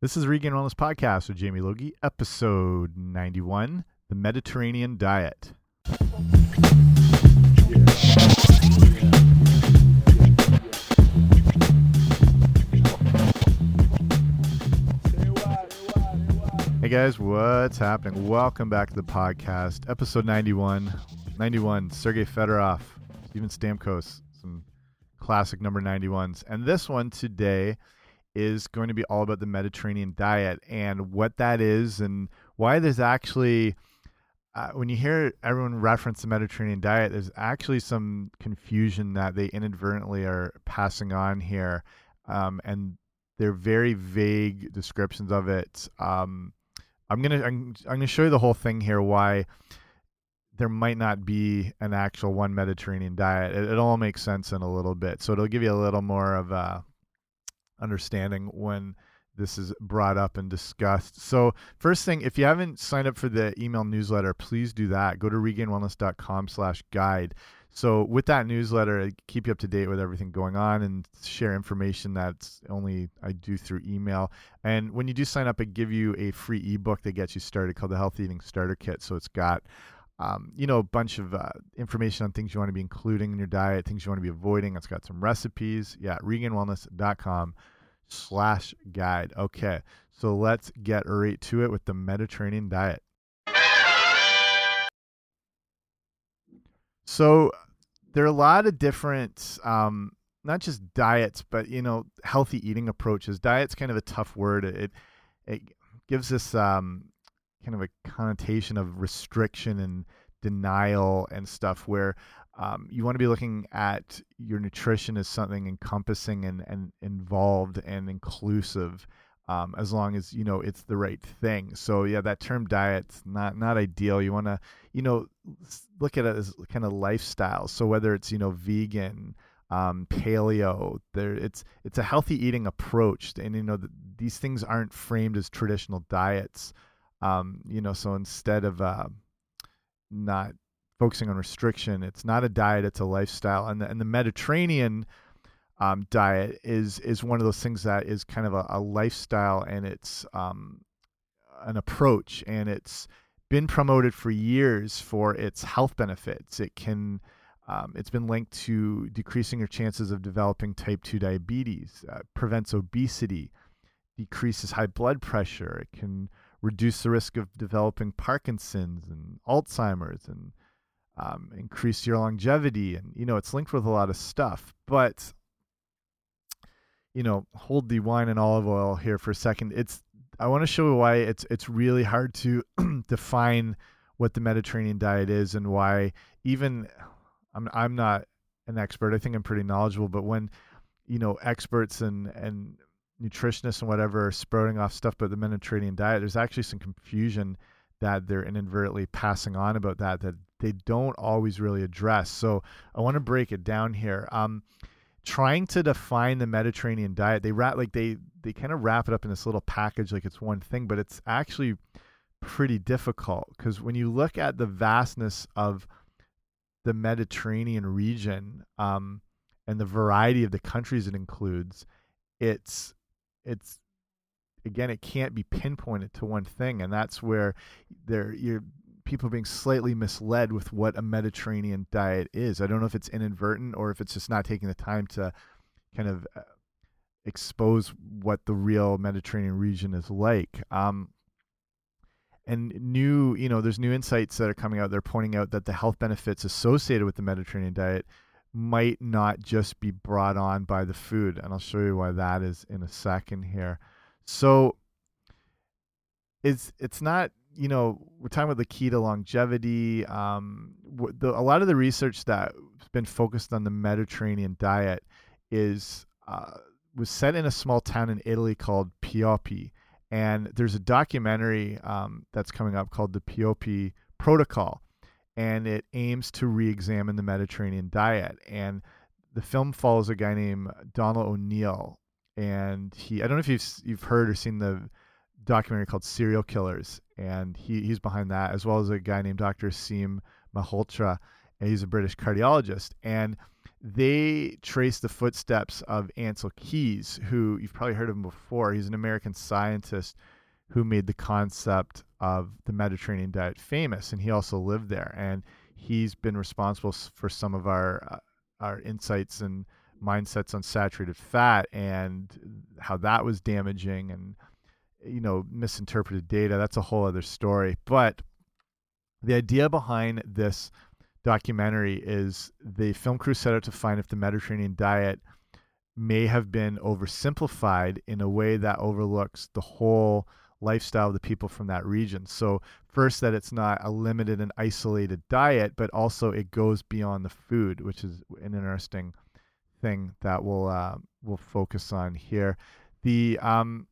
This is Regained Wellness Podcast with Jamie Logie, episode 91 The Mediterranean Diet. Hey guys, what's happening? Welcome back to the podcast, episode 91. 91, Sergey Fedorov, Steven Stamkos, some classic number 91s. And this one today is going to be all about the Mediterranean diet and what that is and why there's actually, uh, when you hear everyone reference the Mediterranean diet, there's actually some confusion that they inadvertently are passing on here. Um, and they're very vague descriptions of it. Um, I'm gonna I'm, I'm gonna show you the whole thing here. Why there might not be an actual one Mediterranean diet. It, it all makes sense in a little bit, so it'll give you a little more of a understanding when this is brought up and discussed. So, first thing, if you haven't signed up for the email newsletter, please do that. Go to regainwellness.com/guide. So, with that newsletter, I keep you up to date with everything going on and share information that's only I do through email. And when you do sign up, I give you a free ebook that gets you started called the Healthy Eating Starter Kit. So, it's got um, you know, a bunch of uh, information on things you want to be including in your diet, things you want to be avoiding. It's got some recipes. Yeah, regainwellness.com slash guide. Okay, so let's get right to it with the Mediterranean diet. So there are a lot of different, um, not just diets, but you know, healthy eating approaches. Diet's kind of a tough word. It it gives us um, kind of a connotation of restriction and denial and stuff where um, you want to be looking at your nutrition as something encompassing and, and involved and inclusive um, as long as you know it's the right thing. So yeah that term diet's not not ideal. You want to you know look at it as kind of lifestyle. So whether it's you know vegan um, paleo there it's it's a healthy eating approach. And you know the, these things aren't framed as traditional diets um, you know, so instead of uh, not focusing on restriction, it's not a diet; it's a lifestyle. And the, and the Mediterranean um, diet is is one of those things that is kind of a, a lifestyle, and it's um, an approach, and it's been promoted for years for its health benefits. It can um, it's been linked to decreasing your chances of developing type 2 diabetes, uh, prevents obesity, decreases high blood pressure. It can reduce the risk of developing Parkinson's and Alzheimer's and um, increase your longevity. And, you know, it's linked with a lot of stuff. But, you know, hold the wine and olive oil here for a second. It's, I want to show you why it's, it's really hard to define what the Mediterranean diet is and why even, I'm, I'm not an expert. I think I'm pretty knowledgeable, but when, you know, experts and, and nutritionists and whatever are sprouting off stuff about the Mediterranean diet, there's actually some confusion that they're inadvertently passing on about that that they don't always really address. So I want to break it down here. Um, trying to define the Mediterranean diet, they wrap like they they kind of wrap it up in this little package like it's one thing, but it's actually pretty difficult because when you look at the vastness of the Mediterranean region um, and the variety of the countries it includes, it's it's again it can't be pinpointed to one thing and that's where there you're people being slightly misled with what a mediterranean diet is. I don't know if it's inadvertent or if it's just not taking the time to kind of uh, expose what the real mediterranean region is like. Um, and new you know there's new insights that are coming out. They're pointing out that the health benefits associated with the mediterranean diet might not just be brought on by the food. And I'll show you why that is in a second here. So it's it's not you know we're talking about the key to longevity. Um, the, a lot of the research that's been focused on the Mediterranean diet is uh, was set in a small town in Italy called Pioppi, and there's a documentary um, that's coming up called the Pioppi Protocol, and it aims to re-examine the Mediterranean diet. And the film follows a guy named Donal O'Neill, and he I don't know if you've you've heard or seen the documentary called Cereal Killers, and he he's behind that as well as a guy named Dr. Aseem Malhotra, and he's a British cardiologist, and they trace the footsteps of Ancel Keys, who you've probably heard of him before. He's an American scientist who made the concept of the Mediterranean diet famous, and he also lived there. And he's been responsible for some of our uh, our insights and mindsets on saturated fat and how that was damaging and you know misinterpreted data. That's a whole other story. But the idea behind this documentary is the film crew set out to find if the Mediterranean diet may have been oversimplified in a way that overlooks the whole lifestyle of the people from that region. So, first, that it's not a limited and isolated diet, but also it goes beyond the food, which is an interesting thing that we'll uh, we'll focus on here. The um,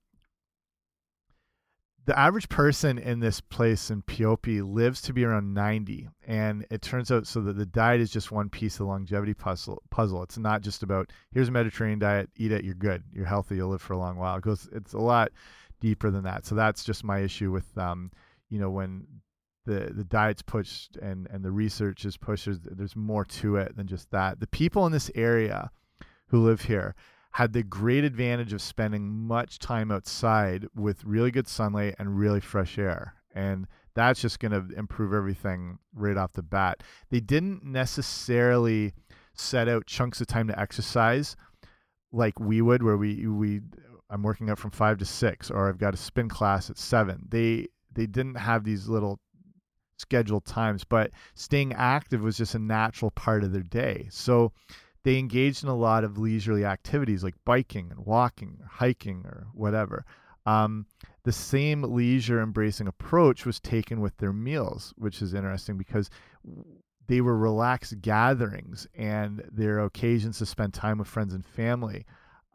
the average person in this place in Pioppi lives to be around 90 and it turns out so that the diet is just one piece of the longevity puzzle puzzle it's not just about here's a mediterranean diet eat it you're good you're healthy you'll live for a long while it goes it's a lot deeper than that so that's just my issue with um you know when the the diet's pushed and and the research is pushed there's, there's more to it than just that the people in this area who live here had the great advantage of spending much time outside with really good sunlight and really fresh air. And that's just going to improve everything right off the bat. They didn't necessarily set out chunks of time to exercise like we would, where we we I'm working out from five to six, or I've got a spin class at seven. They they didn't have these little scheduled times, but staying active was just a natural part of their day. So they engaged in a lot of leisurely activities like biking and walking or hiking or whatever. Um, the same leisure embracing approach was taken with their meals, which is interesting because they were relaxed gatherings and their occasions to spend time with friends and family,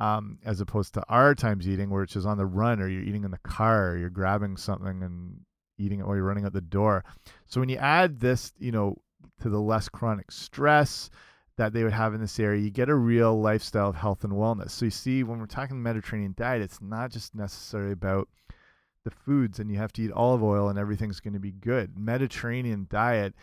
um, as opposed to our times eating, where it's just on the run or you're eating in the car or you're grabbing something and eating it while you're running out the door. So when you add this, you know, to the less chronic stress, that they would have in this area, you get a real lifestyle of health and wellness. So you see, when we're talking Mediterranean diet, it's not just necessarily about the foods and you have to eat olive oil and everything's going to be good. Mediterranean diet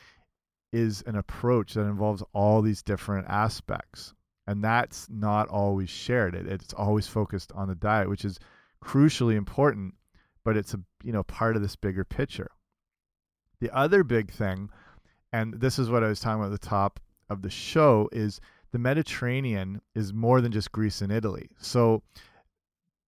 is an approach that involves all these different aspects. And that's not always shared. It, it's always focused on the diet, which is crucially important, but it's a you know part of this bigger picture. The other big thing, and this is what I was talking about at the top of the show is the Mediterranean is more than just Greece and Italy. So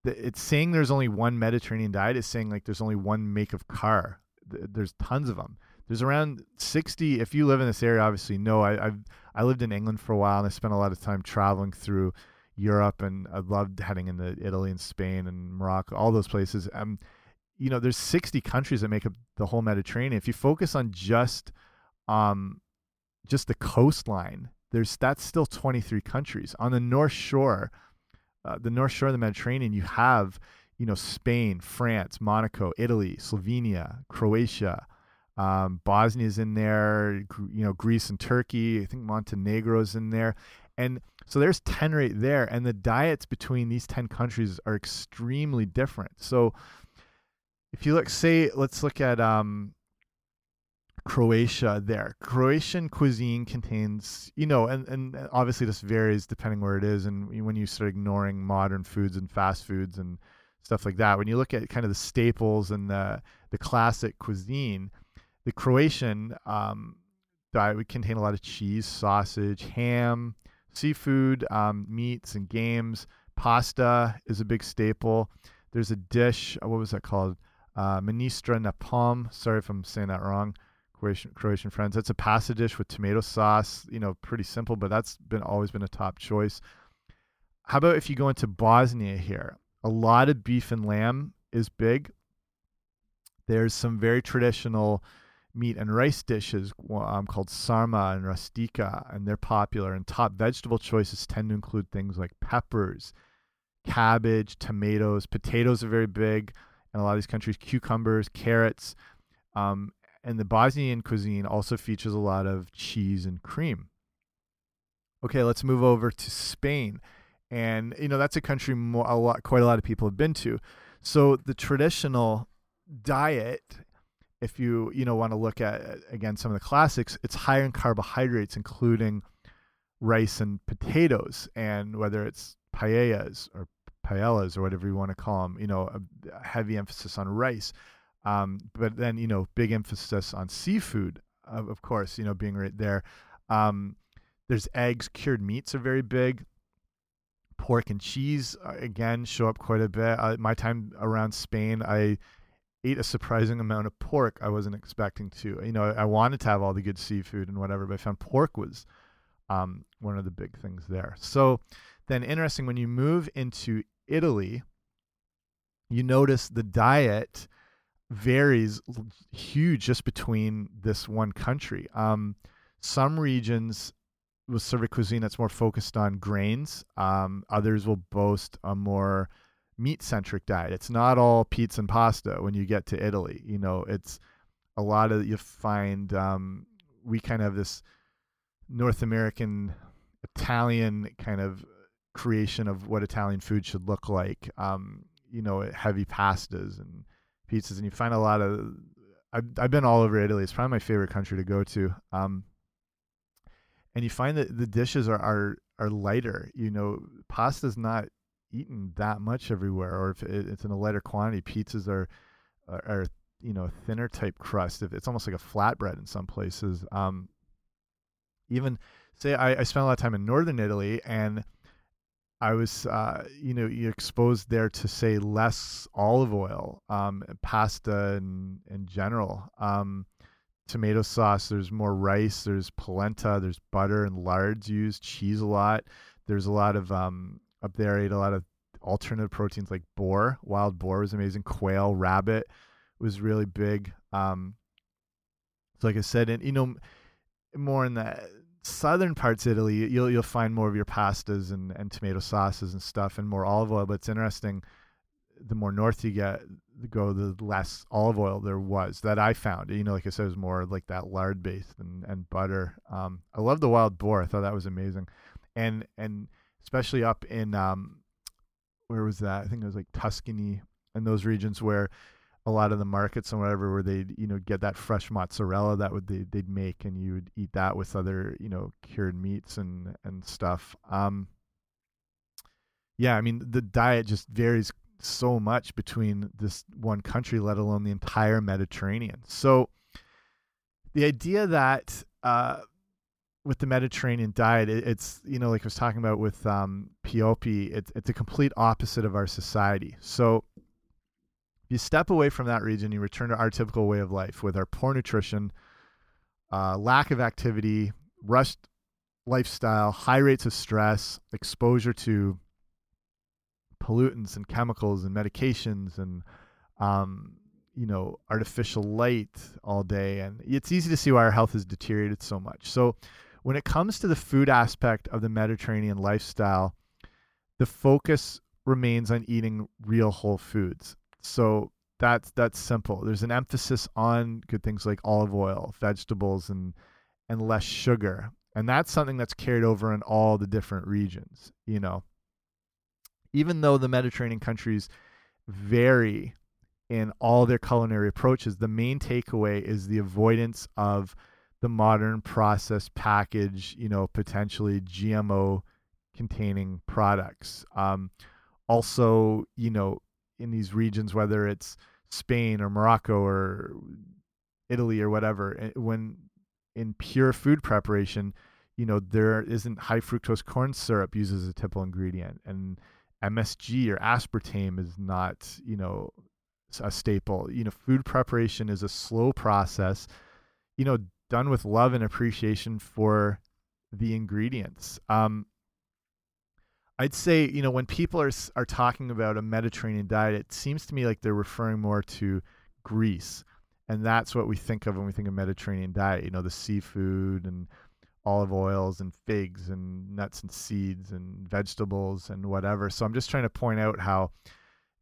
it's saying there's only one Mediterranean diet is saying like there's only one make of car. There's tons of them. There's around 60. If you live in this area, obviously, no. I, I've I lived in England for a while and I spent a lot of time traveling through Europe and I loved heading into Italy and Spain and Morocco, all those places. Um, you know, there's 60 countries that make up the whole Mediterranean. If you focus on just um, just the coastline, there's that's still 23 countries on the North Shore. Uh, the North Shore of the Mediterranean, you have you know Spain, France, Monaco, Italy, Slovenia, Croatia, um, Bosnia's in there. You know Greece and Turkey. I think Montenegro's in there, and so there's 10 right there. And the diets between these 10 countries are extremely different. So if you look, say, let's look at um, Croatia there. Croatian cuisine contains, you know, and, and obviously this varies depending where it is. And when you start ignoring modern foods and fast foods and stuff like that, when you look at kind of the staples and the, the classic cuisine, the Croatian um, diet would contain a lot of cheese, sausage, ham, seafood, um, meats, and games. Pasta is a big staple. There's a dish, what was that called? Uh, Ministra na pom. Sorry if I'm saying that wrong Croatian, Croatian friends. That's a pasta dish with tomato sauce. You know, pretty simple, but that's been always been a top choice. How about if you go into Bosnia here? A lot of beef and lamb is big. There's some very traditional meat and rice dishes um, called sarma and rastika, and they're popular. And top vegetable choices tend to include things like peppers, cabbage, tomatoes, potatoes are very big in a lot of these countries, cucumbers, carrots. Um, and the Bosnian cuisine also features a lot of cheese and cream. Okay, let's move over to Spain. And you know, that's a country more, a lot quite a lot of people have been to. So the traditional diet if you, you know, want to look at again some of the classics, it's higher in carbohydrates including rice and potatoes, and whether it's paellas or paellas or whatever you want to call them, you know, a heavy emphasis on rice. Um, but then, you know, big emphasis on seafood, of, of course, you know, being right there. Um, there's eggs, cured meats are very big. Pork and cheese, uh, again, show up quite a bit. Uh, my time around Spain, I ate a surprising amount of pork I wasn't expecting to. You know, I wanted to have all the good seafood and whatever, but I found pork was um, one of the big things there. So then, interesting, when you move into Italy, you notice the diet varies huge just between this one country. Um, some regions will serve a cuisine that's more focused on grains. Um, others will boast a more meat centric diet. It's not all pizza and pasta when you get to Italy. You know, it's a lot of you find um, we kind of have this North American Italian kind of creation of what Italian food should look like. Um, you know, heavy pastas and pizzas, and you find a lot of. I've I've been all over Italy. It's probably my favorite country to go to. Um, and you find that the dishes are are are lighter. You know, pasta's not eaten that much everywhere, or if it's in a lighter quantity, pizzas are are, are you know thinner type crust. If it's almost like a flatbread in some places. Um, even say I, I spent a lot of time in northern Italy and I was, uh, you know, you exposed there to say less olive oil, um, pasta in in general, um, tomato sauce. There's more rice. There's polenta. There's butter and lards used. Cheese a lot. There's a lot of um, up there. I ate a lot of alternative proteins like boar. Wild boar was amazing. Quail, rabbit was really big. Um, so like I said, and you know, more in the southern parts of Italy, you'll you'll find more of your pastas and, and tomato sauces and stuff, and more olive oil. But it's interesting. The more north you get, go the less olive oil there was that I found. You know, like I said, it was more like that lard based and and butter. Um, I love the wild boar. I thought that was amazing, and and especially up in um, where was that? I think it was like Tuscany and those regions where a lot of the markets and whatever where they'd you know get that fresh mozzarella that would they, they'd make and you would eat that with other you know cured meats and and stuff um yeah i mean the diet just varies so much between this one country let alone the entire mediterranean so the idea that uh with the Mediterranean diet, it, it's you know like I was talking about with um, it's it's a complete opposite of our society. So you step away from that region, you return to our typical way of life with our poor nutrition, uh, lack of activity, rushed lifestyle, high rates of stress, exposure to pollutants and chemicals and medications and um, you know artificial light all day and it's easy to see why our health has deteriorated so much so when it comes to the food aspect of the mediterranean lifestyle the focus remains on eating real whole foods so that's that's simple. There's an emphasis on good things like olive oil, vegetables, and and less sugar, and that's something that's carried over in all the different regions. You know, even though the Mediterranean countries vary in all their culinary approaches, the main takeaway is the avoidance of the modern processed package, you know, potentially GMO containing products. Um, also, you know, in these regions, whether it's Spain or Morocco or Italy or whatever, eh, when in pure food preparation, you know, there isn't high fructose corn syrup used as a typical ingredient, and MSG or aspartame is not, you know, a staple. You know, food preparation is a slow process, you know, done with love and appreciation for the ingredients. Um, I'd say you know when people are are talking about a Mediterranean diet, it seems to me like they're referring more to Greece, and that's what we think of when we think of Mediterranean diet. You know, the seafood and olive oils and figs and nuts and seeds and vegetables and whatever. So I'm just trying to point out how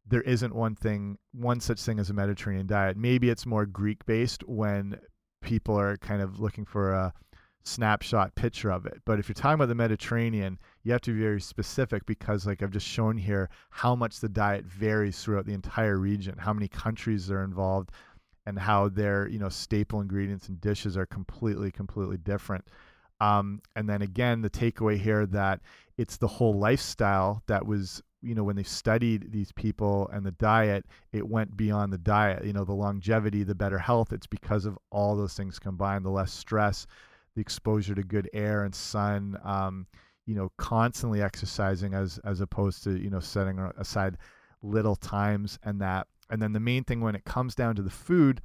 there isn't one thing, one such thing as a Mediterranean diet. Maybe it's more Greek based when people are kind of looking for a snapshot picture of it. But if you're talking about the Mediterranean, you have to be very specific because, like I've just shown here, how much the diet varies throughout the entire region, how many countries are involved, and how their you know staple ingredients and dishes are completely, completely different. Um, and then again, the takeaway here that it's the whole lifestyle that was, you know, when they studied these people and the diet, it went beyond the diet. You know, the longevity, the better health. It's because of all those things combined: the less stress, the exposure to good air and sun. Um, you know, constantly exercising as as opposed to you know setting aside little times and that. And then the main thing when it comes down to the food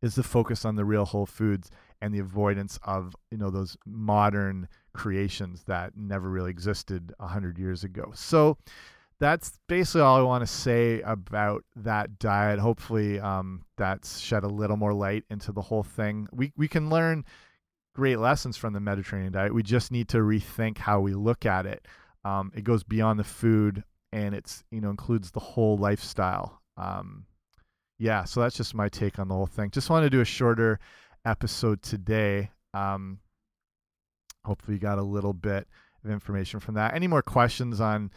is the focus on the real whole foods and the avoidance of you know those modern creations that never really existed a hundred years ago. So that's basically all I want to say about that diet. Hopefully, um, that's shed a little more light into the whole thing. We we can learn great lessons from the Mediterranean diet. We just need to rethink how we look at it. Um, it goes beyond the food, and it's you know includes the whole lifestyle. Um, yeah, so that's just my take on the whole thing. Just want to do a shorter episode today. Um, hopefully, you got a little bit of information from that. Any more questions on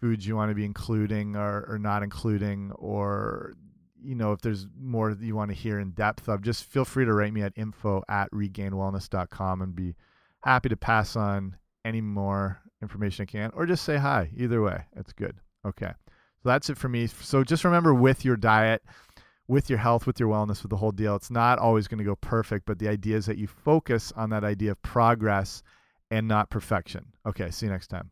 foods you want to be including or, or not including, or you know, if there's more that you want to hear in depth of, just feel free to write me at info at regainedwellness.com and be happy to pass on any more information I can, or just say hi. Either way, it's good. Okay. So that's it for me. So just remember with your diet, with your health, with your wellness, with the whole deal. It's not always going to go perfect, but the idea is that you focus on that idea of progress and not perfection. Okay, see you next time.